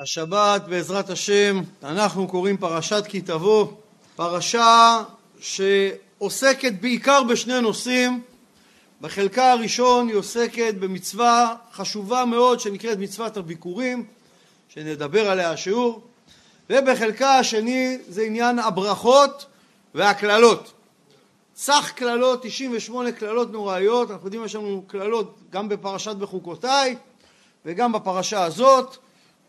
השבת בעזרת השם אנחנו קוראים פרשת כי תבוא, פרשה שעוסקת בעיקר בשני נושאים. בחלקה הראשון היא עוסקת במצווה חשובה מאוד שנקראת מצוות הביקורים, שנדבר עליה השיעור, ובחלקה השני זה עניין הברכות והקללות. סך קללות, 98 קללות נוראיות, אנחנו יודעים יש לנו קללות גם בפרשת בחוקותיי וגם בפרשה הזאת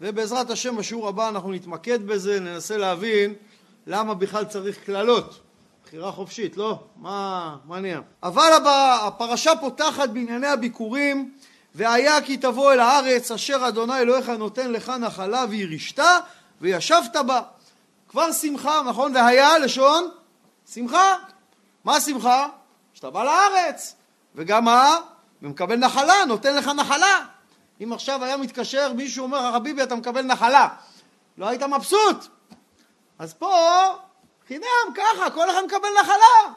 ובעזרת השם בשיעור הבא אנחנו נתמקד בזה, ננסה להבין למה בכלל צריך קללות. בחירה חופשית, לא? מה, מה נהיה? אבל הפרשה פותחת בענייני הביקורים והיה כי תבוא אל הארץ אשר אדוני אלוהיך נותן לך נחלה וירשת וישבת בה. כבר שמחה, נכון? והיה לשון שמחה. מה שמחה? שאתה בא לארץ. וגם מה? ומקבל נחלה, נותן לך נחלה. אם עכשיו היה מתקשר מישהו אומר לך חביבי אתה מקבל נחלה. לא היית מבסוט. אז פה חינם ככה כל אחד מקבל נחלה.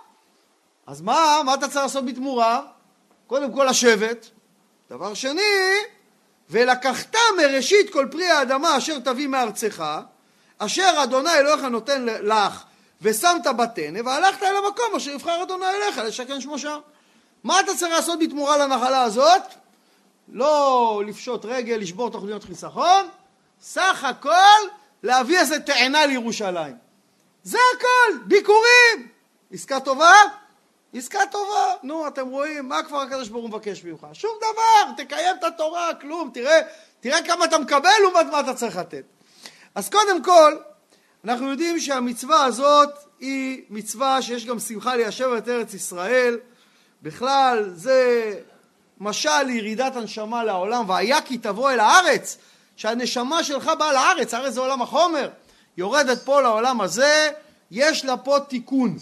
אז מה, מה אתה צריך לעשות בתמורה? קודם כל לשבת. דבר שני ולקחת מראשית כל פרי האדמה אשר תביא מארצך אשר אדוני אלוהיך נותן לך ושמת בטנא והלכת אל המקום אשר יבחר אדוני אליך לשכן שמו שם. מה אתה צריך לעשות בתמורה לנחלה הזאת? לא לפשוט רגל, לשבור תוכניות חיסכון, סך הכל להביא איזה תאנה לירושלים. זה הכל, ביקורים. עסקה טובה? עסקה טובה. נו, אתם רואים, מה כבר הקדוש ברוך הוא מבקש ממך? שום דבר, תקיים את התורה, כלום, תראה, תראה כמה אתה מקבל לעומת מה אתה צריך לתת. אז קודם כל, אנחנו יודעים שהמצווה הזאת היא מצווה שיש גם שמחה ליישב את ארץ ישראל. בכלל, זה משל לירידת הנשמה לעולם, והיה כי תבוא אל הארץ, שהנשמה שלך באה לארץ, הארץ זה עולם החומר, יורדת פה לעולם הזה, יש לה פה תיקון.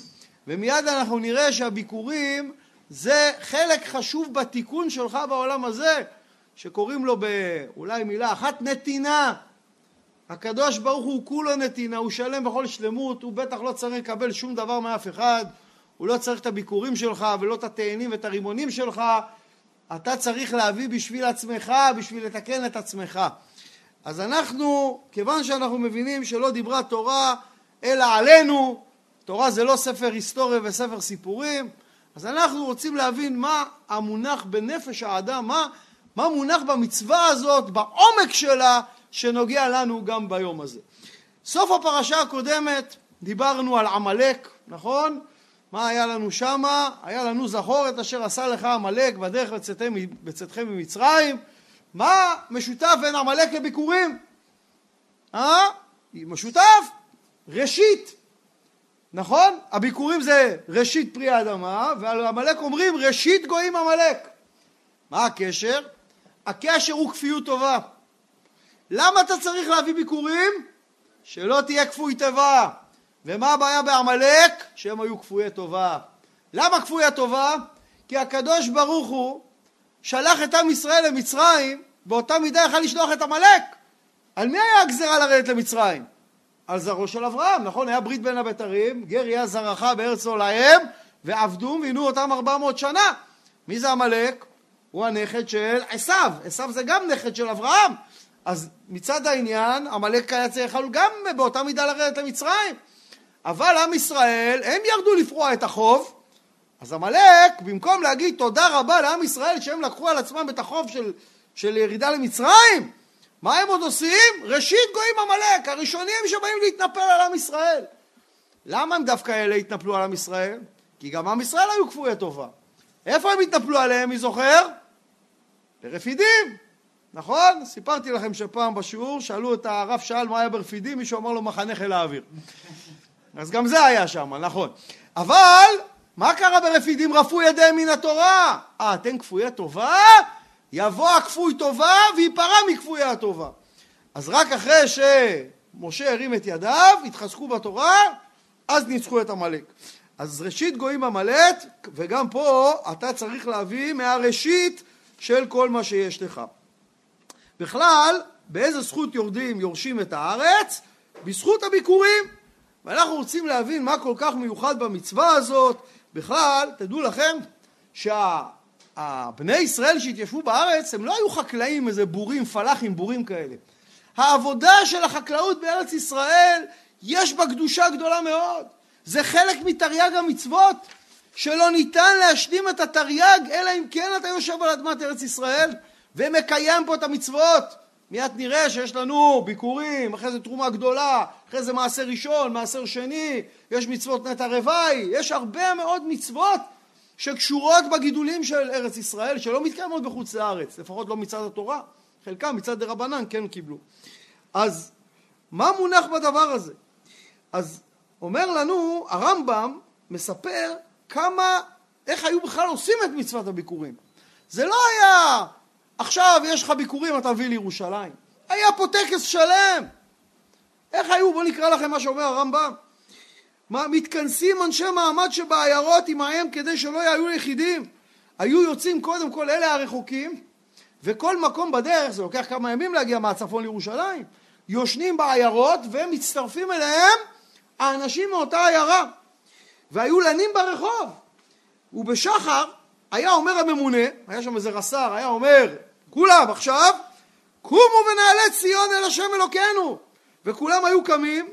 ומיד אנחנו נראה שהביקורים זה חלק חשוב בתיקון שלך בעולם הזה, שקוראים לו באולי מילה אחת נתינה. הקדוש ברוך הוא כולו נתינה, הוא שלם בכל שלמות, הוא בטח לא צריך לקבל שום דבר מאף אחד, הוא לא צריך את הביקורים שלך ולא את התאנים ואת הרימונים שלך, אתה צריך להביא בשביל עצמך, בשביל לתקן את עצמך. אז אנחנו, כיוון שאנחנו מבינים שלא דיברה תורה אלא עלינו, תורה זה לא ספר היסטוריה וספר סיפורים, אז אנחנו רוצים להבין מה המונח בנפש האדם, מה, מה מונח במצווה הזאת, בעומק שלה, שנוגע לנו גם ביום הזה. סוף הפרשה הקודמת דיברנו על עמלק, נכון? מה היה לנו שמה? היה לנו זכור את אשר עשה לך עמלק בדרך בצאתכם ממצרים. מה משותף בין עמלק לביקורים? אה? משותף? ראשית. נכון? הביקורים זה ראשית פרי האדמה, ועל עמלק אומרים ראשית גויים עמלק. מה הקשר? הקשר הוא כפיות טובה. למה אתה צריך להביא ביקורים? שלא תהיה כפוי טובה. ומה הבעיה בעמלק? שהם היו כפויי טובה. למה כפויי טובה? כי הקדוש ברוך הוא שלח את עם ישראל למצרים, באותה מידה יכל לשלוח את עמלק. על מי היה הגזרה לרדת למצרים? על זרעו של אברהם, נכון? היה ברית בין הבתרים, גר יהיה זרעך בארץ עולהם, ועבדו ועינו אותם ארבע מאות שנה. מי זה עמלק? הוא הנכד של עשיו, עשיו זה גם נכד של אברהם. אז מצד העניין, עמלק היה צריך גם באותה מידה לרדת למצרים. אבל עם ישראל, הם ירדו לפרוע את החוב, אז עמלק, במקום להגיד תודה רבה לעם ישראל שהם לקחו על עצמם את החוב של, של ירידה למצרים, מה הם עוד עושים? ראשית גויים עמלק, הראשונים שבאים להתנפל על עם ישראל. למה הם דווקא אלה התנפלו על עם ישראל? כי גם עם ישראל היו כפויי טובה. איפה הם התנפלו עליהם, מי זוכר? ברפידים, נכון? סיפרתי לכם שפעם בשיעור שאלו את הרב שאל מה היה ברפידים, מישהו אמר לו מחנה חיל האוויר. אז גם זה היה שם, נכון. אבל, מה קרה ברפידים רפו ידיהם מן התורה? אה, אתם כפויי טובה? יבוא הכפוי טובה וייפרע מכפויי הטובה. אז רק אחרי שמשה הרים את ידיו, התחזקו בתורה, אז ניצחו את עמלק. אז ראשית גויים עמלק, וגם פה אתה צריך להביא מהראשית של כל מה שיש לך. בכלל, באיזה זכות יורדים יורשים את הארץ? בזכות הביקורים. ואנחנו רוצים להבין מה כל כך מיוחד במצווה הזאת. בכלל, תדעו לכם שהבני ישראל שהתיישבו בארץ הם לא היו חקלאים, איזה בורים, פלאחים, בורים כאלה. העבודה של החקלאות בארץ ישראל, יש בה קדושה גדולה מאוד. זה חלק מתרי"ג המצוות, שלא ניתן להשלים את התרי"ג, אלא אם כן אתה יושב על אדמת ארץ ישראל ומקיים פה את המצוות. מיד נראה שיש לנו ביקורים, אחרי זה תרומה גדולה, אחרי זה מעשר ראשון, מעשר שני, יש מצוות נטע רוואי, יש הרבה מאוד מצוות שקשורות בגידולים של ארץ ישראל, שלא מתקיימות בחוץ לארץ, לפחות לא מצד התורה, חלקם מצד דה רבנן כן קיבלו. אז מה מונח בדבר הזה? אז אומר לנו, הרמב"ם מספר כמה, איך היו בכלל עושים את מצוות הביקורים. זה לא היה, עכשיו יש לך ביקורים, אתה מביא לירושלים. היה פה טקס שלם. איך היו? בואו נקרא לכם מה שאומר הרמב"ם. מה, מתכנסים אנשי מעמד שבעיירות עמהם כדי שלא יהיו יחידים. היו יוצאים קודם כל אלה הרחוקים, וכל מקום בדרך, זה לוקח כמה ימים להגיע מהצפון לירושלים, יושנים בעיירות ומצטרפים אליהם האנשים מאותה עיירה. והיו לנים ברחוב. ובשחר היה אומר הממונה, היה שם איזה רס"ר, היה אומר, כולם עכשיו, קומו ונעלה ציון אל השם אלוקינו. וכולם היו קמים,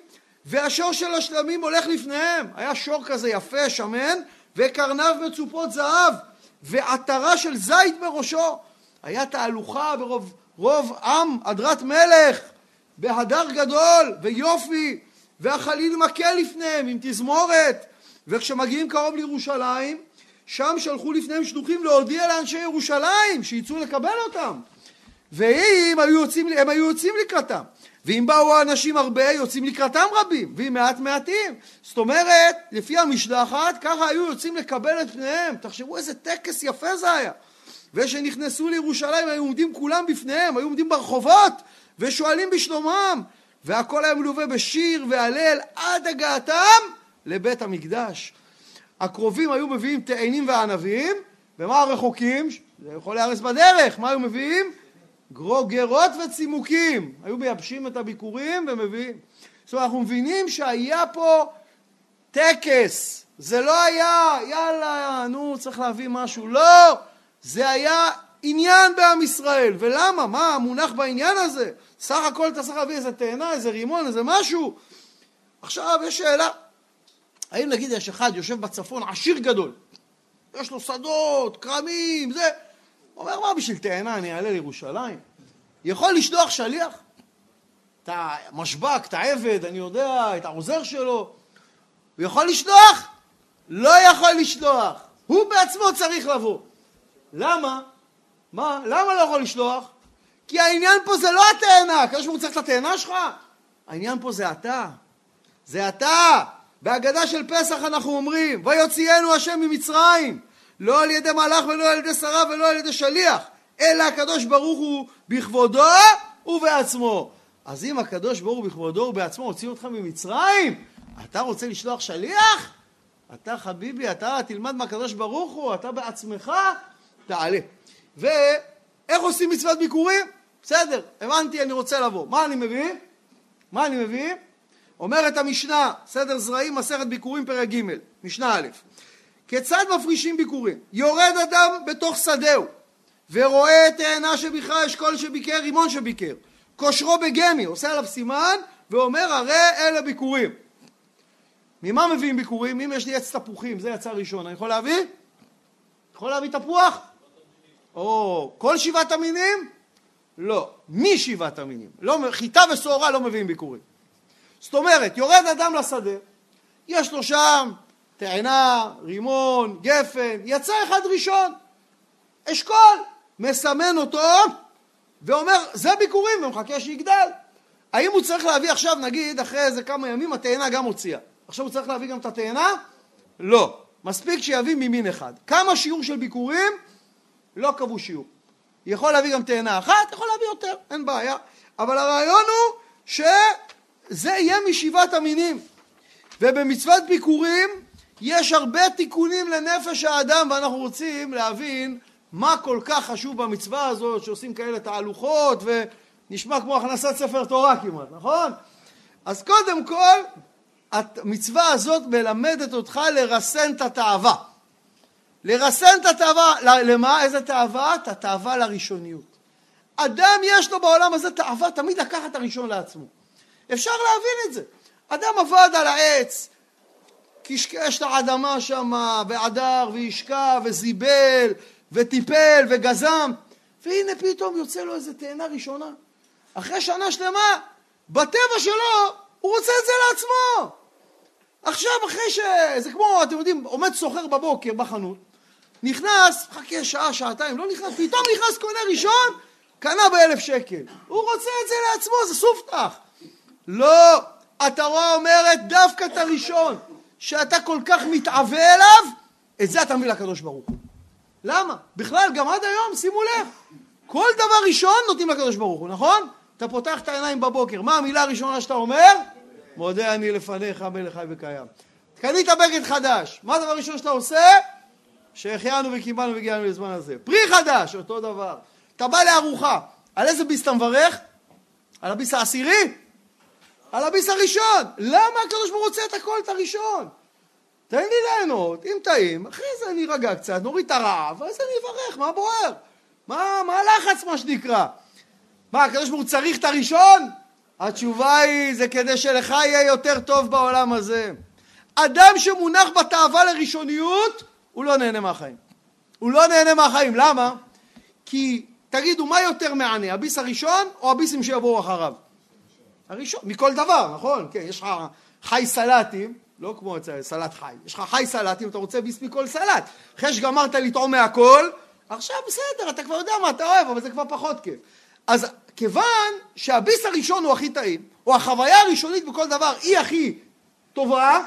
והשור של השלמים הולך לפניהם. היה שור כזה יפה, שמן, וקרניו מצופות זהב, ועטרה של זית בראשו. היה תהלוכה ברוב רוב עם, הדרת מלך, בהדר גדול, ויופי, והחליל מכה לפניהם עם תזמורת, וכשמגיעים קרוב לירושלים, שם שלחו לפניהם שלוחים להודיע לאנשי ירושלים שיצאו לקבל אותם. ואם היו יוצאים, הם היו יוצאים לקראתם. ואם באו אנשים הרבה, יוצאים לקראתם רבים, ואם מעט מעטים. זאת אומרת, לפי המשלחת, ככה היו יוצאים לקבל את פניהם. תחשבו איזה טקס יפה זה היה. וכשנכנסו לירושלים היו עומדים כולם בפניהם, היו עומדים ברחובות ושואלים בשלומם. והכל היה מלווה בשיר והלל עד הגעתם לבית המקדש. הקרובים היו מביאים תאנים וענבים, ומה הרחוקים? זה יכול להיהרס בדרך, מה היו מביאים? גרוגרות וצימוקים. היו מייבשים את הביקורים ומביאים. זאת אומרת, אנחנו מבינים שהיה פה טקס. זה לא היה, יאללה, נו, צריך להביא משהו. לא! זה היה עניין בעם ישראל. ולמה? מה המונח בעניין הזה? סך הכל אתה צריך להביא איזה תאנה, איזה רימון, איזה משהו. עכשיו יש שאלה, האם נגיד יש אחד יושב בצפון עשיר גדול, יש לו שדות, כרמים, זה, אומר מה בשביל תאנה אני אעלה לירושלים? יכול לשלוח שליח? את המשבק, את העבד, אני יודע, את העוזר שלו, הוא יכול לשלוח? לא יכול לשלוח, הוא בעצמו צריך לבוא. למה? מה? למה לא יכול לשלוח? כי העניין פה זה לא התאנה, הקדוש ברוך הוא צריך את התאנה שלך? העניין פה זה אתה. זה אתה. בהגדה של פסח אנחנו אומרים, ויוציאנו השם ממצרים, לא על ידי מלאך ולא על ידי שרה ולא על ידי שליח, אלא הקדוש ברוך הוא בכבודו ובעצמו. אז אם הקדוש ברוך הוא בכבודו ובעצמו הוציא אותך ממצרים, אתה רוצה לשלוח שליח? אתה חביבי, אתה תלמד מהקדוש ברוך הוא, אתה בעצמך תעלה. ואיך עושים מצוות ביקורים? בסדר, הבנתי, אני רוצה לבוא. מה אני מביא? מה אני מביא? אומרת המשנה, סדר זרעים, מסכת ביקורים, פרק ג', משנה א', כיצד מפרישים ביקורים? יורד אדם בתוך שדהו, ורואה תאנה שביקרה, אשכול שביקר, רימון שביקר, כושרו בגמי, עושה עליו סימן, ואומר הרי אלה ביקורים. ממה מביאים ביקורים? אם יש לי עץ תפוחים, זה יצא ראשון, אני יכול להביא? יכול להביא תפוח? או כל שבעת המינים? לא. משבעת המינים. לא, חיטה ושעורה לא מביאים ביקורים. זאת אומרת, יורד אדם לשדה, יש לו שם תאנה, רימון, גפן, יצא אחד ראשון, אשכול, מסמן אותו ואומר, זה ביקורים, ומחכה שיגדל. האם הוא צריך להביא עכשיו, נגיד, אחרי איזה כמה ימים, התאנה גם הוציאה. עכשיו הוא צריך להביא גם את התאנה? לא. מספיק שיביא ממין אחד. כמה שיעור של ביקורים? לא קבעו שיעור. יכול להביא גם תאנה אחת, יכול להביא יותר, אין בעיה. אבל הרעיון הוא שזה יהיה משבעת המינים. ובמצוות ביקורים יש הרבה תיקונים לנפש האדם, ואנחנו רוצים להבין מה כל כך חשוב במצווה הזאת, שעושים כאלה תהלוכות, ונשמע כמו הכנסת ספר תורה כמעט, נכון? אז קודם כל, המצווה הזאת מלמדת אותך לרסן את התאווה. לרסן את התאווה, למה? איזה תאווה? את התאווה לראשוניות. אדם יש לו בעולם הזה תאווה תמיד לקחת את הראשון לעצמו. אפשר להבין את זה. אדם עבד על העץ, קשקש את האדמה שם, ועדר, והשקע, וזיבל, וטיפל, וגזם, והנה פתאום יוצא לו איזה תאנה ראשונה. אחרי שנה שלמה, בטבע שלו, הוא רוצה את זה לעצמו. עכשיו, אחרי ש... זה כמו, אתם יודעים, עומד סוחר בבוקר בחנות, נכנס, חכה שעה, שעתיים, לא נכנס, פתאום נכנס קונה ראשון, קנה באלף שקל. הוא רוצה את זה לעצמו, זה סופתח. לא, התורה אומרת דווקא את הראשון, שאתה כל כך מתעווה אליו, את זה אתה מביא לקדוש ברוך הוא. למה? בכלל, גם עד היום, שימו לב, כל דבר ראשון נותנים לקדוש ברוך הוא, נכון? אתה פותח את העיניים בבוקר, מה המילה הראשונה שאתה אומר? מודה אני לפניך מלך חי וקיים. קנית בגד חדש, מה הדבר הראשון שאתה עושה? שהחיינו וקיבלנו והגיענו לזמן הזה. פרי חדש, אותו דבר. אתה בא לארוחה, על איזה ביס אתה מברך? על הביס העשירי? על הביס הראשון. למה הקדוש ברוך הוא רוצה את הכל את הראשון? תן לי ליהנות, אם טעים, אחרי זה אני ארגע קצת, נוריד את הרעב, אז אני אברך, מה בוער? מה, מה הלחץ, מה שנקרא? מה, הקדוש ברוך הוא צריך את הראשון? התשובה היא, זה כדי שלך יהיה יותר טוב בעולם הזה. אדם שמונח בתאווה לראשוניות, הוא לא נהנה מהחיים. הוא לא נהנה מהחיים, למה? כי, תגידו, מה יותר מענה, הביס הראשון או הביסים שיבואו אחריו? הראשון, מכל דבר, נכון? כן, יש לך חי סלטים, לא כמו סלט חי, יש לך חי סלטים, אתה רוצה ביס מכל סלט. אחרי שגמרת לטעום מהכל, עכשיו בסדר, אתה כבר יודע מה אתה אוהב, אבל זה כבר פחות כיף. אז כיוון שהביס הראשון הוא הכי טעים, או החוויה הראשונית בכל דבר היא הכי טובה,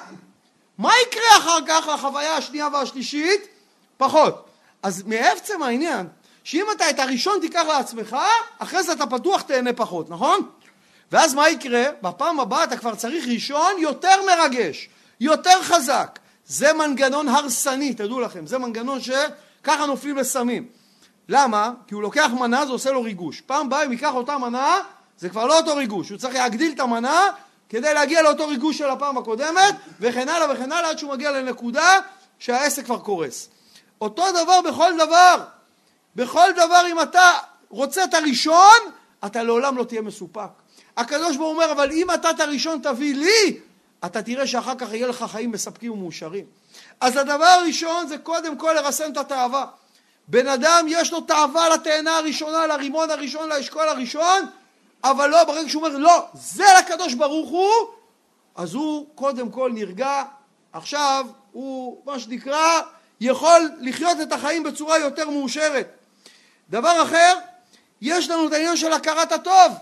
מה יקרה אחר כך לחוויה השנייה והשלישית? פחות. אז מעצם העניין, שאם אתה את הראשון תיקח לעצמך, אחרי זה אתה פתוח תהנה פחות, נכון? ואז מה יקרה? בפעם הבאה אתה כבר צריך ראשון יותר מרגש, יותר חזק. זה מנגנון הרסני, תדעו לכם, זה מנגנון שככה נופלים לסמים. למה? כי הוא לוקח מנה, זה עושה לו ריגוש. פעם באה אם ייקח אותה מנה, זה כבר לא אותו ריגוש, הוא צריך להגדיל את המנה כדי להגיע לאותו ריגוש של הפעם הקודמת, וכן הלאה וכן הלאה, עד שהוא מגיע לנקודה שהעסק כבר קורס. אותו דבר בכל דבר. בכל דבר אם אתה רוצה את הראשון, אתה לעולם לא תהיה מסופק. הקדוש ברוך הוא אומר, אבל אם אתה את הראשון תביא לי, אתה תראה שאחר כך יהיה לך חיים מספקים ומאושרים. אז הדבר הראשון זה קודם כל לרסן את התאווה. בן אדם יש לו תאווה לתאנה הראשונה, לרימון הראשון, לאשכול הראשון, אבל לא, ברגע שהוא אומר לא, זה לקדוש ברוך הוא, אז הוא קודם כל נרגע, עכשיו הוא מה שנקרא יכול לחיות את החיים בצורה יותר מאושרת. דבר אחר, יש לנו את העניין של הכרת הטוב.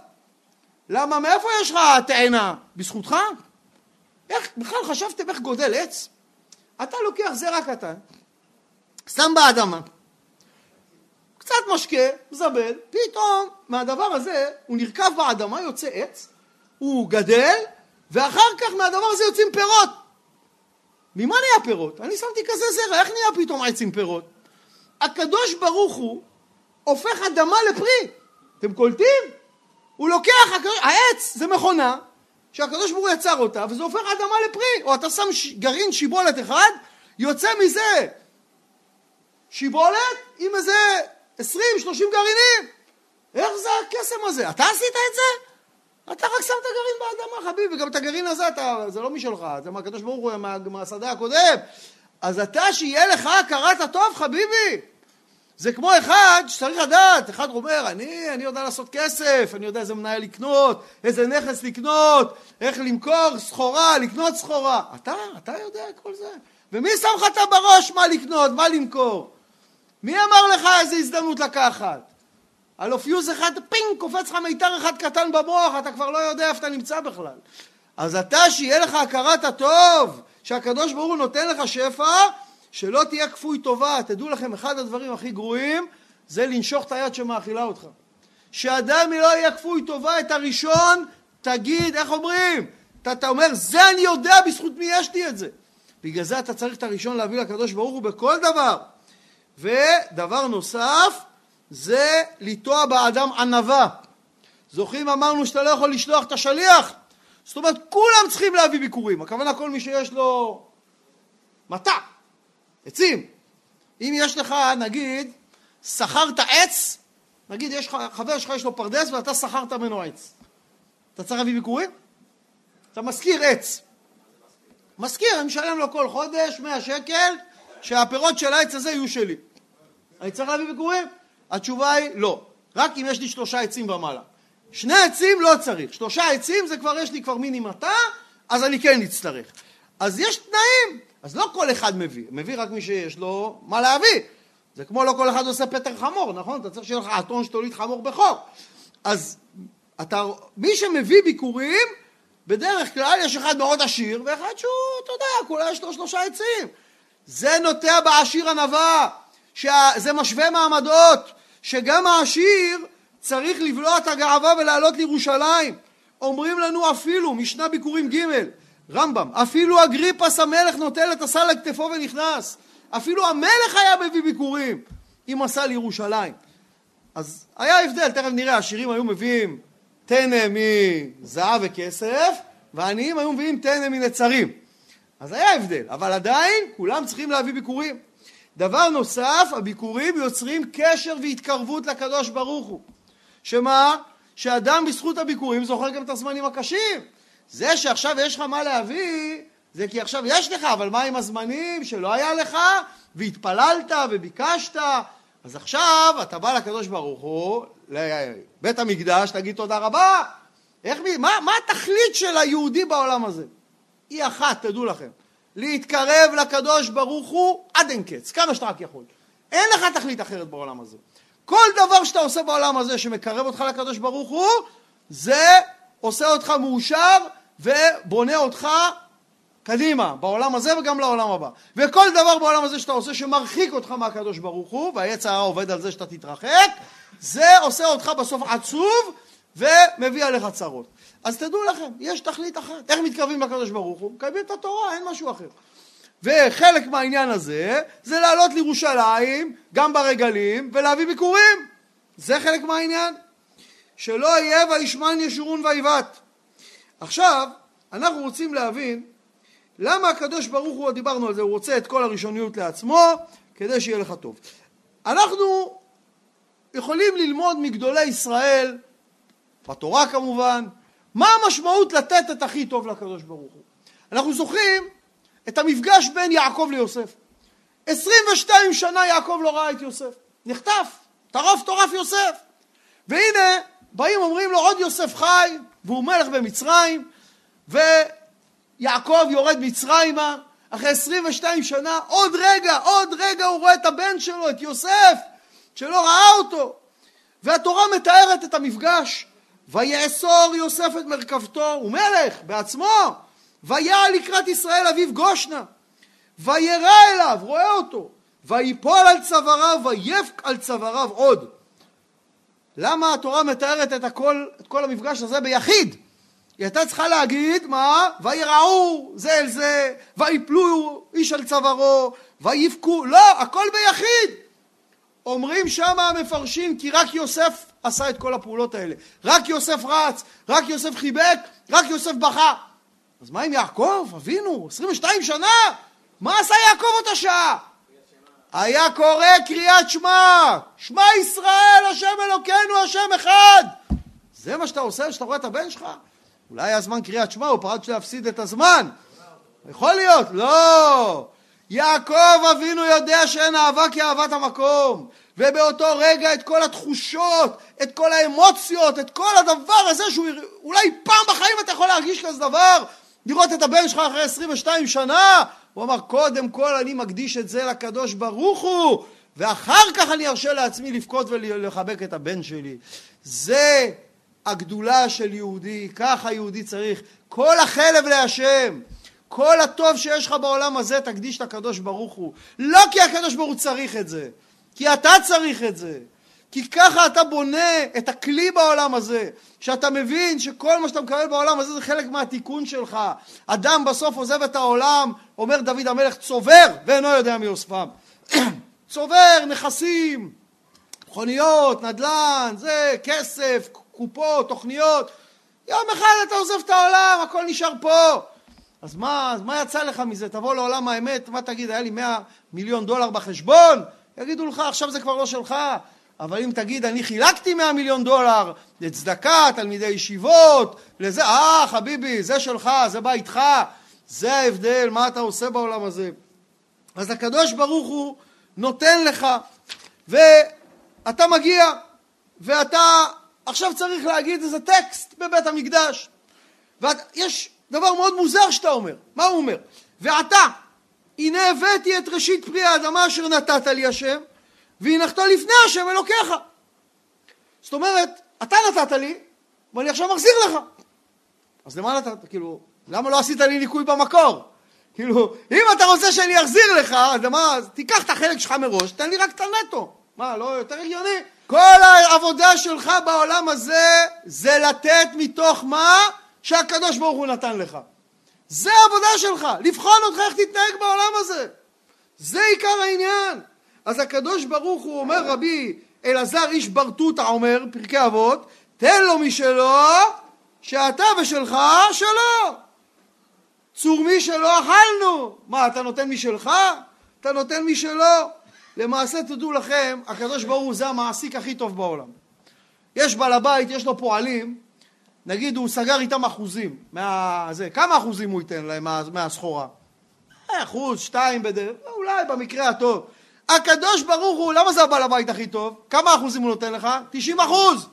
למה, מאיפה יש לך תאנה? בזכותך? איך, בכלל חשבתם איך גודל עץ? אתה לוקח זרע קטן, שם באדמה, קצת משקה, זבל, פתאום מהדבר הזה הוא נרקב באדמה, יוצא עץ, הוא גדל, ואחר כך מהדבר הזה יוצאים פירות. ממה נהיה פירות? אני שמתי כזה זרע, איך נהיה פתאום עץ עם פירות? הקדוש ברוך הוא הופך אדמה לפרי. אתם קולטים? הוא לוקח, העץ זה מכונה שהקדוש ברוך הוא יצר אותה, וזה הופך אדמה לפרי. או אתה שם ש... גרעין שיבולת אחד, יוצא מזה שיבולת עם איזה עשרים, שלושים גרעינים. איך זה הקסם הזה? אתה עשית את זה? אתה רק שם את הגרעין באדמה, חביבי, וגם את הגרעין הזה, אתה, זה לא משלך, זה מהקדוש ברוך הוא, מה, מהשדה הקודם. אז אתה, שיהיה לך הכרת הטוב, חביבי. זה כמו אחד שצריך לדעת, אחד אומר, אני, אני יודע לעשות כסף, אני יודע איזה מניה לקנות, איזה נכס לקנות, איך למכור סחורה, לקנות סחורה. אתה, אתה יודע את כל זה. ומי שם לך את זה בראש מה לקנות, מה למכור? מי אמר לך איזה הזדמנות לקחת? הלא פיוז אחד, פינג, קופץ לך מיתר אחד קטן במוח, אתה כבר לא יודע איפה אתה נמצא בכלל. אז אתה, שיהיה לך הכרת הטוב, שהקדוש ברוך הוא נותן לך שפע, שלא תהיה כפוי טובה. תדעו לכם, אחד הדברים הכי גרועים זה לנשוך את היד שמאכילה אותך. שאדם לא יהיה כפוי טובה, את הראשון, תגיד, איך אומרים? אתה, אתה אומר, זה אני יודע, בזכות מי יש לי את זה. בגלל זה אתה צריך את הראשון להביא לקדוש ברוך הוא בכל דבר. ודבר נוסף, זה לטוע באדם ענווה. זוכרים אמרנו שאתה לא יכול לשלוח את השליח? זאת אומרת כולם צריכים להביא ביקורים, הכוונה כל מי שיש לו מטע, עצים. אם יש לך נגיד, שכרת עץ נגיד יש חבר שלך יש לו פרדס ואתה שכרת ממנו עץ. אתה צריך להביא ביקורים? אתה משכיר עץ. משכיר, אני משלם לו כל חודש 100 שקל, שהפירות של העץ הזה יהיו שלי. אני צריך להביא ביקורים? התשובה היא לא. רק אם יש לי שלושה עצים ומעלה. שני עצים לא צריך. שלושה עצים זה כבר יש לי כבר מיני מטע, אז אני כן אצטרך. אז יש תנאים. אז לא כל אחד מביא, מביא רק מי שיש לו מה להביא. זה כמו לא כל אחד עושה פטר חמור, נכון? אתה צריך שיהיה לך אתון שתוליד חמור בחור. אז אתה, מי שמביא ביקורים, בדרך כלל יש אחד מאוד עשיר, ואחד שהוא, אתה יודע, כולה יש לו שלושה עצים. זה נוטע בעשיר ענווה, שזה משווה מעמדות, שגם העשיר צריך לבלוע את הגאווה ולעלות לירושלים. אומרים לנו אפילו, משנה ביקורים ג', רמב"ם, אפילו אגריפס המלך נוטל את הסל על כתפו ונכנס. אפילו המלך היה מביא ביקורים עם הסל לירושלים. אז היה הבדל, תכף נראה, העשירים היו מביאים טנא מזהב וכסף, והעניים היו מביאים טנא מנצרים. אז היה הבדל, אבל עדיין כולם צריכים להביא ביקורים. דבר נוסף, הביקורים יוצרים קשר והתקרבות לקדוש ברוך הוא. שמה? שאדם בזכות הביקורים זוכר גם את הזמנים הקשים. זה שעכשיו יש לך מה להביא, זה כי עכשיו יש לך, אבל מה עם הזמנים שלא היה לך, והתפללת וביקשת, אז עכשיו אתה בא לקדוש ברוך הוא, לבית המקדש, תגיד תודה רבה. איך, מה, מה התכלית של היהודי בעולם הזה? היא אחת, תדעו לכם. להתקרב לקדוש ברוך הוא עד אין קץ, כמה שאתה רק יכול. אין לך תכלית אחרת בעולם הזה. כל דבר שאתה עושה בעולם הזה שמקרב אותך לקדוש ברוך הוא, זה עושה אותך מאושר ובונה אותך קדימה, בעולם הזה וגם לעולם הבא. וכל דבר בעולם הזה שאתה עושה שמרחיק אותך מהקדוש ברוך הוא, והעץ הרע עובד על זה שאתה תתרחק, זה עושה אותך בסוף עצוב ומביא עליך צרות. אז תדעו לכם, יש תכלית אחת. איך מתקרבים לקדוש ברוך הוא? מקיימים את התורה, אין משהו אחר. וחלק מהעניין הזה זה לעלות לירושלים, גם ברגלים, ולהביא ביקורים. זה חלק מהעניין. שלא יהיה וישמן ישורון ויבעט. עכשיו, אנחנו רוצים להבין למה הקדוש ברוך הוא, דיברנו על זה, הוא רוצה את כל הראשוניות לעצמו כדי שיהיה לך טוב. אנחנו יכולים ללמוד מגדולי ישראל, בתורה כמובן, מה המשמעות לתת את הכי טוב לקדוש ברוך הוא. אנחנו זוכרים את המפגש בין יעקב ליוסף. 22 שנה יעקב לא ראה את יוסף, נחטף, טרף טורף יוסף. והנה באים אומרים לו עוד יוסף חי והוא מלך במצרים ויעקב יורד מצרימה אחרי 22 שנה עוד רגע, עוד רגע הוא רואה את הבן שלו, את יוסף שלא ראה אותו. והתורה מתארת את המפגש ויאסור יוסף את מרכבתו, הוא מלך בעצמו ויעל לקראת ישראל אביו גושנה וירא אליו, רואה אותו ויפול על צוואריו ויפק על צוואריו עוד למה התורה מתארת את, הכל, את כל המפגש הזה ביחיד? היא הייתה צריכה להגיד, מה? ויראו זה אל זה, ויפלו איש על צווארו, ויבכו, לא, הכל ביחיד. אומרים שמה המפרשים כי רק יוסף עשה את כל הפעולות האלה. רק יוסף רץ, רק יוסף חיבק, רק יוסף בכה. אז מה עם יעקב? אבינו, 22 שנה? מה עשה יעקב אותה שעה? היה קורא קריאת שמע, שמע ישראל, השם אלוקינו, השם אחד. זה מה שאתה עושה כשאתה רואה את הבן שלך? אולי היה זמן קריאת שמע, הוא פחד להפסיד את הזמן. יכול להיות, לא. יעקב אבינו יודע שאין אהבה כאהבת המקום. ובאותו רגע את כל התחושות, את כל האמוציות, את כל הדבר הזה שהוא אולי פעם בחיים אתה יכול להרגיש כזה דבר, לראות את הבן שלך אחרי 22 שנה, הוא אמר קודם כל אני מקדיש את זה לקדוש ברוך הוא ואחר כך אני ארשה לעצמי לבכות ולחבק את הבן שלי. זה הגדולה של יהודי, ככה יהודי צריך. כל החלב להשם. כל הטוב שיש לך בעולם הזה תקדיש לקדוש ברוך הוא. לא כי הקדוש ברוך הוא צריך את זה, כי אתה צריך את זה. כי ככה אתה בונה את הכלי בעולם הזה, שאתה מבין שכל מה שאתה מקבל בעולם הזה זה חלק מהתיקון שלך. אדם בסוף עוזב את העולם, אומר דוד המלך, צובר ואינו יודע מי אוספם. צובר נכסים, מכוניות, נדל"ן, זה, כסף, קופות, תוכניות. יום אחד אתה עוזב את העולם, הכל נשאר פה. אז מה, אז מה יצא לך מזה? תבוא לעולם האמת, מה תגיד, היה לי 100 מיליון דולר בחשבון? יגידו לך, עכשיו זה כבר לא שלך. אבל אם תגיד אני חילקתי 100 מיליון דולר לצדקה, תלמידי ישיבות, לזה, אה חביבי, זה שלך, זה בא איתך, זה ההבדל, מה אתה עושה בעולם הזה. אז הקדוש ברוך הוא נותן לך, ואתה מגיע, ואתה עכשיו צריך להגיד איזה טקסט בבית המקדש. ויש דבר מאוד מוזר שאתה אומר, מה הוא אומר? ועתה, הנה הבאתי את ראשית פרי האדמה אשר נתת לי השם, והנחתו לפני השם אלוקיך. זאת אומרת, אתה נתת לי, ואני עכשיו מחזיר לך. אז למה נתת? כאילו, למה לא עשית לי ניקוי במקור? כאילו, אם אתה רוצה שאני אחזיר לך, אז למה, תיקח את החלק שלך מראש, תן לי רק את הנטו. מה, לא יותר הגיוני? כל העבודה שלך בעולם הזה זה לתת מתוך מה שהקדוש ברוך הוא נתן לך. זה העבודה שלך, לבחון אותך איך תתנהג בעולם הזה. זה עיקר העניין. אז הקדוש ברוך הוא אומר רבי אלעזר איש ברטוטה אומר, פרקי אבות, תן לו משלו, שאתה ושלך שלו. צור מי שלא אכלנו. מה, אתה נותן משלך? אתה נותן משלו. למעשה תדעו לכם, הקדוש ברוך הוא זה המעסיק הכי טוב בעולם. יש בעל הבית, יש לו פועלים, נגיד הוא סגר איתם אחוזים, מה... זה, כמה אחוזים הוא ייתן להם מה... מהסחורה? אחוז, שתיים בדרך, אולי במקרה הטוב. הקדוש ברוך הוא, למה זה הבעל הבית הכי טוב? כמה אחוזים הוא נותן לך? 90 אחוז.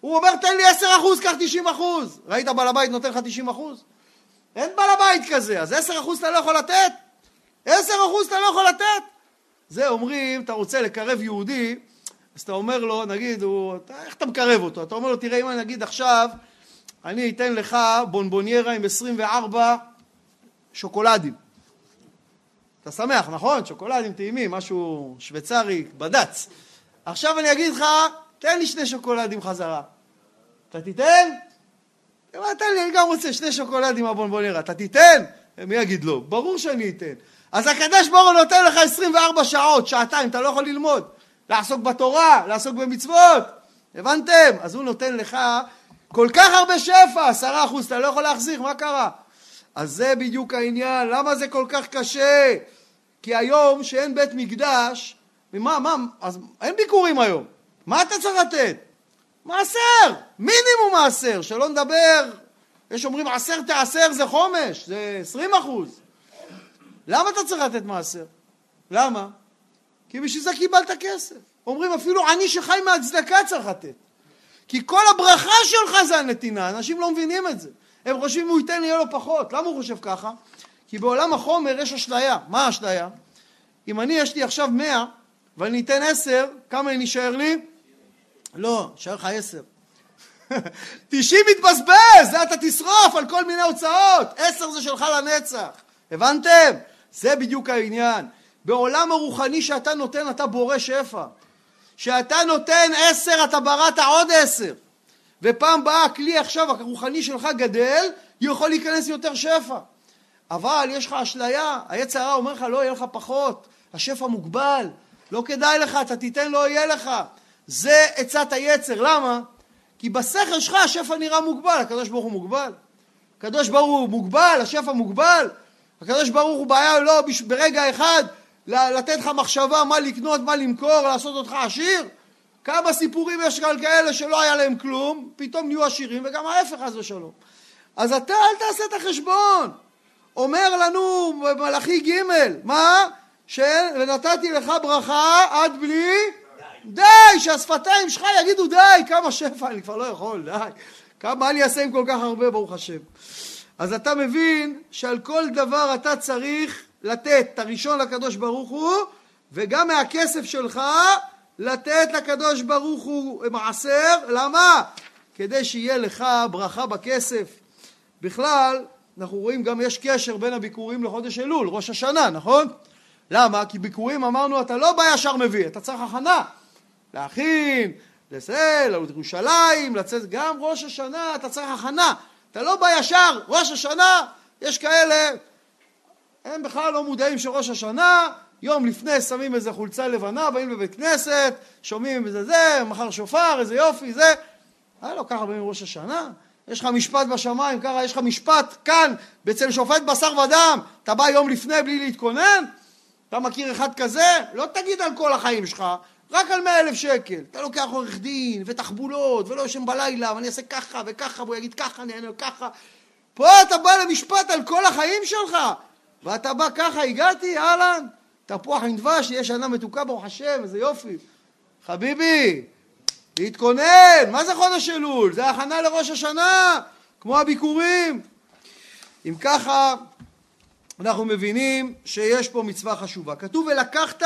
הוא אומר תן לי 10 אחוז, קח 90 אחוז. ראית בעל הבית נותן לך 90 אחוז? אין בעל הבית כזה, אז 10 אחוז אתה לא יכול לתת? 10 אחוז אתה לא יכול לתת? זה אומרים, אתה רוצה לקרב יהודי, אז אתה אומר לו, נגיד, הוא, אתה, איך אתה מקרב אותו? אתה אומר לו, תראה, אם אני נגיד עכשיו, אני אתן לך בונבוניירה עם 24 שוקולדים. אתה שמח, נכון? שוקולדים טעימים, משהו שוויצרי, בד"ץ. עכשיו אני אגיד לך, תן לי שני שוקולדים חזרה. אתה תיתן? מה, תן לי, אני גם רוצה שני שוקולדים מהבונבוניירה. אתה תיתן? מי יגיד לא? ברור שאני אתן. אז הקדוש ברוך הוא נותן לך 24 שעות, שעתיים, אתה לא יכול ללמוד. לעסוק בתורה, לעסוק במצוות. הבנתם? אז הוא נותן לך כל כך הרבה שפע, עשרה אחוז, אתה לא יכול להחזיר, מה קרה? אז זה בדיוק העניין, למה זה כל כך קשה? כי היום שאין בית מקדש, ומה, מה, אז אין ביקורים היום, מה אתה צריך לתת? מעשר, מינימום מעשר, שלא נדבר, יש אומרים עשר תעשר זה חומש, זה עשרים אחוז. למה אתה צריך לתת מעשר? למה? כי בשביל זה קיבלת כסף. אומרים אפילו עני שחי מהצדקה צריך לתת. כי כל הברכה שלך זה הנתינה, אנשים לא מבינים את זה. הם חושבים אם הוא ייתן יהיה לו פחות. למה הוא חושב ככה? כי בעולם החומר יש אשליה. מה האשליה? אם אני יש לי עכשיו מאה ואני אתן עשר, כמה נשאר לי? לא, נשאר לך עשר. תשעים מתבזבז, זה אתה תשרוף על כל מיני הוצאות. עשר זה שלך לנצח. הבנתם? זה בדיוק העניין. בעולם הרוחני שאתה נותן אתה בורא שפע. שאתה נותן עשר אתה בראת עוד עשר. ופעם באה הכלי עכשיו הרוחני שלך גדל, יכול להיכנס יותר שפע. אבל יש לך אשליה, היצר הרע אומר לך לא יהיה לך פחות, השפע מוגבל, לא כדאי לך, אתה תיתן לא יהיה לך. זה עצת היצר, למה? כי בשכל שלך השפע נראה מוגבל, הקדוש ברוך הוא מוגבל. הקדוש ברוך הוא מוגבל, השפע מוגבל. הקדוש ברוך הוא בעיה לא ברגע אחד לתת לך מחשבה מה לקנות, מה למכור, לעשות אותך עשיר? כמה סיפורים יש על כאלה שלא היה להם כלום, פתאום נהיו עשירים, וגם ההפך חס ושלום. אז אתה אל תעשה את החשבון. אומר לנו מלאכי ג' מה? ונתתי לך ברכה עד בלי די שהשפתיים שלך יגידו די, כמה שפע, אני כבר לא יכול, די. כמה, מה אני אעשה עם כל כך הרבה, ברוך השם. אז אתה מבין שעל כל דבר אתה צריך לתת את הראשון לקדוש ברוך הוא, וגם מהכסף שלך לתת לקדוש ברוך הוא מעשר, למה? כדי שיהיה לך ברכה בכסף. בכלל, אנחנו רואים גם יש קשר בין הביקורים לחודש אלול, ראש השנה, נכון? למה? כי ביקורים אמרנו אתה לא בא ישר מביא, אתה צריך הכנה. להכין, לזה, לעלות ירושלים, לצאת, גם ראש השנה אתה צריך הכנה. אתה לא בא ישר, ראש השנה, יש כאלה, הם בכלל לא מודעים שראש השנה, יום לפני שמים איזה חולצה לבנה, באים לבית כנסת, שומעים איזה זה, מחר שופר, איזה יופי, זה. היה לו ככה בימים ראש השנה? יש לך משפט בשמיים, ככה יש לך משפט כאן, אצל שופט בשר ודם, אתה בא יום לפני בלי להתכונן? אתה מכיר אחד כזה? לא תגיד על כל החיים שלך, רק על מאה אלף שקל. אתה לוקח עורך דין, ותחבולות, ולא יושן בלילה, ואני אעשה ככה וככה, והוא יגיד ככה, אני אענה ככה. פה אתה בא למשפט על כל החיים שלך, ואתה בא ככה, הגעתי, אהלן, תפוח עם דבש, יהיה שנה מתוקה, ברוך השם, איזה יופי. חביבי, להתכונן, מה זה חודש אלול? זה הכנה לראש השנה, כמו הביקורים. אם ככה, אנחנו מבינים שיש פה מצווה חשובה. כתוב ולקחת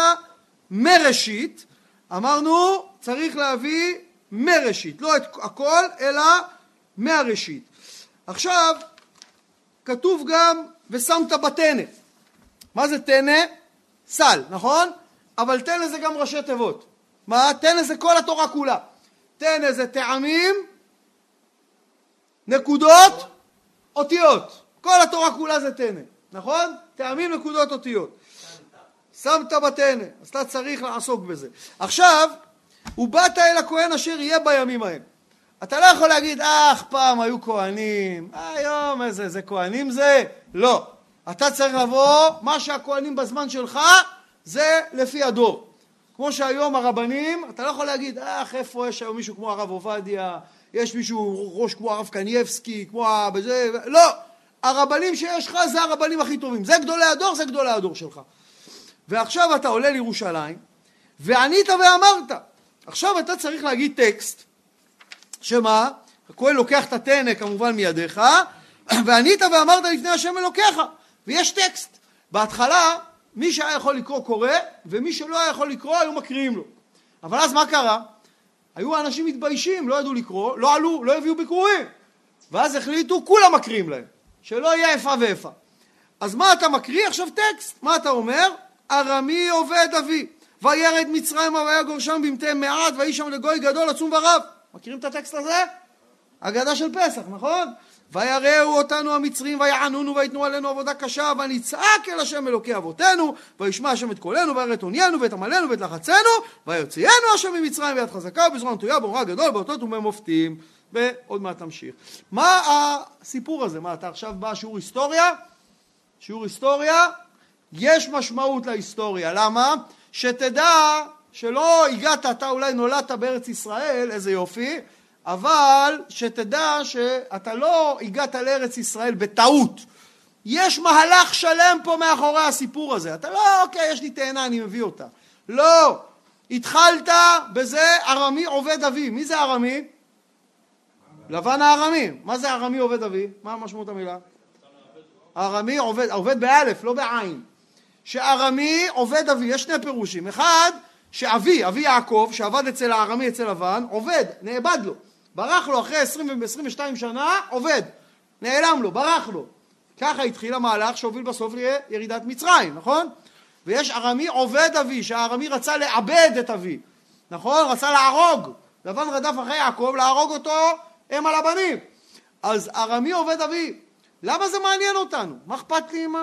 מראשית, אמרנו צריך להביא מראשית, לא את הכל אלא מהראשית. עכשיו כתוב גם ושמת בטנא. מה זה טנא? סל, נכון? אבל טנא זה גם ראשי תיבות. מה? טנא זה כל התורה כולה. טנא זה טעמים, נקודות, אותיות. כל התורה כולה זה טנא, נכון? טעמים, נקודות, אותיות. שמת בטנא, אז אתה צריך לעסוק בזה. עכשיו, ובאת אל הכהן אשר יהיה בימים ההם. אתה לא יכול להגיד, אך, פעם היו כהנים, היום איזה, זה כהנים זה? לא. אתה צריך לבוא, מה שהכהנים בזמן שלך, זה לפי הדור. כמו שהיום הרבנים, אתה לא יכול להגיד, אך, איפה יש היום מישהו כמו הרב עובדיה, יש מישהו ראש כמו הרב קנייבסקי, כמו ה... בזה, לא. הרבנים שיש לך זה הרבנים הכי טובים. זה גדולי הדור, זה גדולי הדור שלך. ועכשיו אתה עולה לירושלים, וענית ואמרת. עכשיו אתה צריך להגיד טקסט, שמה? הכהן לוקח את הטנא כמובן מידיך, וענית ואמרת לפני השם אלוקיך, ויש טקסט. בהתחלה, מי שהיה יכול לקרוא קורא, ומי שלא היה יכול לקרוא היו מקריאים לו. אבל אז מה קרה? היו אנשים מתביישים, לא ידעו לקרוא, לא עלו, לא הביאו ביקורים. ואז החליטו, כולם מקריאים להם, שלא יהיה איפה ואיפה. אז מה אתה מקריא? עכשיו טקסט. מה אתה אומר? ארמי עובד אבי, וירד מצרימה ויגור שם במתי מעט, ויהי שם לגוי גדול עצום ורב. מכירים את הטקסט הזה? אגדה של פסח, נכון? ויראו אותנו המצרים ויענונו ויתנו עלינו עבודה קשה ונצעק אל השם אלוקי אבותינו וישמע השם את קולנו ויראה את עוניינו ואת עמלנו ואת לחצנו ויוציאנו השם ממצרים ביד חזקה ובזרוע נטויה באומרה גדול באותות ובמופתים ועוד מעט נמשיך. מה הסיפור הזה? מה אתה עכשיו בא שיעור היסטוריה? שיעור היסטוריה יש משמעות להיסטוריה. למה? שתדע שלא הגעת, אתה אולי נולדת בארץ ישראל, איזה יופי, אבל שתדע שאתה לא הגעת לארץ ישראל בטעות. יש מהלך שלם פה מאחורי הסיפור הזה. אתה לא, אוקיי, יש לי תאנה, אני מביא אותה. לא. התחלת בזה ארמי עובד אבי. מי זה ארמי? לבן הארמי. מה זה ארמי עובד אבי? מה משמעות המילה? ארמי עובד, עובד באלף, לא בעין. שארמי עובד אבי, יש שני פירושים. אחד, שאבי, אבי יעקב, שעבד אצל הארמי, אצל לבן, עובד, נאבד לו. ברח לו אחרי 20 ו-22 שנה, עובד. נעלם לו, ברח לו. ככה התחיל המהלך שהוביל בסוף לירידת מצרים, נכון? ויש ארמי עובד אבי, שהארמי רצה לעבד את אבי, נכון? רצה להרוג. לבן רדף אחרי יעקב, להרוג אותו הם על הבנים. אז ארמי עובד אבי. למה זה מעניין אותנו? מה אכפת לי עם...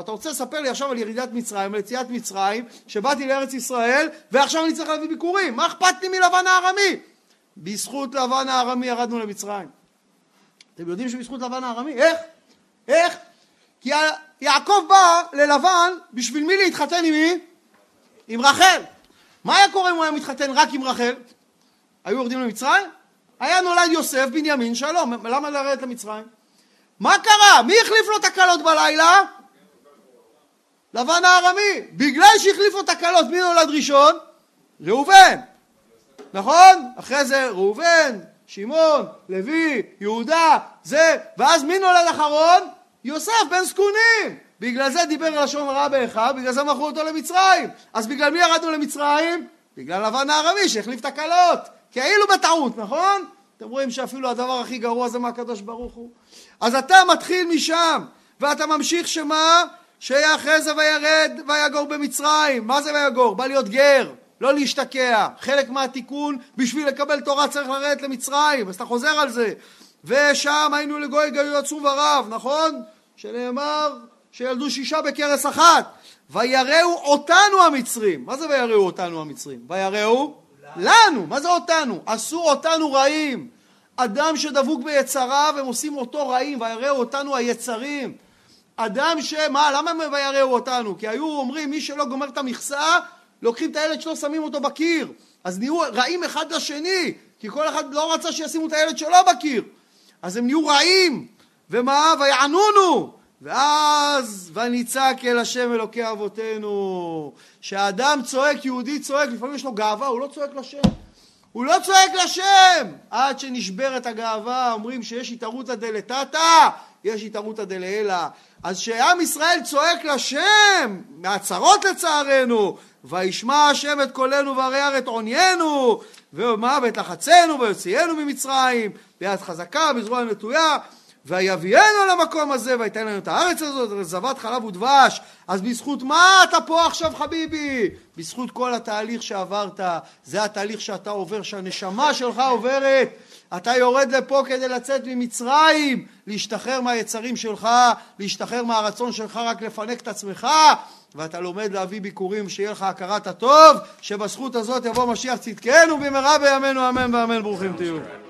אתה רוצה לספר לי עכשיו על ירידת מצרים, על יציאת מצרים, שבאתי לארץ ישראל, ועכשיו אני צריך להביא ביקורים. מה אכפת לי מלבן הארמי? בזכות לבן הארמי ירדנו למצרים. אתם יודעים שבזכות לבן הארמי? איך? איך? כי יעקב בא ללבן בשביל מי להתחתן עם מי? עם רחל. מה היה קורה אם הוא היה מתחתן רק עם רחל? היו יורדים למצרים? היה נולד יוסף, בנימין, שלום, למה לרדת למצרים? מה קרה? מי החליף לו את הקלות בלילה? לבן הארמי. בגלל שהחליף לו את הקלות, מי נולד ראשון? ראובן. נכון? אחרי זה ראובן, שמעון, לוי, יהודה, זה, ואז מי נולד אחרון? יוסף בן זקונים. בגלל זה דיבר לשון הרע באחיו, בגלל זה מכרו אותו למצרים. אז בגלל מי ירדנו למצרים? בגלל לבן הערבי שהחליף את הקלות. כאילו בטעות, נכון? אתם רואים שאפילו הדבר הכי גרוע זה מהקדוש ברוך הוא. אז אתה מתחיל משם, ואתה ממשיך שמה? שאחרי זה וירד ויגור במצרים. מה זה ויגור? בא להיות גר. לא להשתקע. חלק מהתיקון, בשביל לקבל תורה צריך לרדת למצרים, אז אתה חוזר על זה. ושם היינו לגוי גוי עצום ורב, נכון? שנאמר שילדו שישה בכרס אחת. ויראו אותנו המצרים. מה זה ויראו אותנו המצרים? ויראו לנו. מה זה אותנו? עשו אותנו רעים. אדם שדבוק ביצריו, הם עושים אותו רעים, ויראו אותנו היצרים. אדם ש... מה, למה הם ויראו אותנו? כי היו אומרים, מי שלא גומר את המכסה, לוקחים את הילד שלו, שמים אותו בקיר. אז נהיו רעים אחד לשני, כי כל אחד לא רצה שישימו את הילד שלו בקיר. אז הם נהיו רעים, ומה? ויענונו. ואז ונצעק אל השם אלוקי אבותינו. כשאדם צועק, יהודי צועק, לפעמים יש לו גאווה, הוא לא צועק לשם. הוא לא צועק לשם! עד שנשברת הגאווה, אומרים שיש התערותא דלתתא, יש התערותא דלעילא. אז כשעם ישראל צועק לשם, מהצרות לצערנו, וישמע השם את קולנו וירא את עוניינו, ומה ואת לחצנו ויוציאנו ממצרים, ביד חזקה, בזרוע נטויה, ויביאנו למקום הזה ויתן לנו את הארץ הזאת, זבת חלב ודבש. אז בזכות מה אתה פה עכשיו חביבי? בזכות כל התהליך שעברת, זה התהליך שאתה עובר, שהנשמה שלך עוברת. אתה יורד לפה כדי לצאת ממצרים, להשתחרר מהיצרים שלך, להשתחרר מהרצון שלך רק לפנק את עצמך, ואתה לומד להביא ביקורים, שיהיה לך הכרת הטוב, שבזכות הזאת יבוא משיח צדקנו במהרה בימינו אמן ואמן ברוכים תהיו.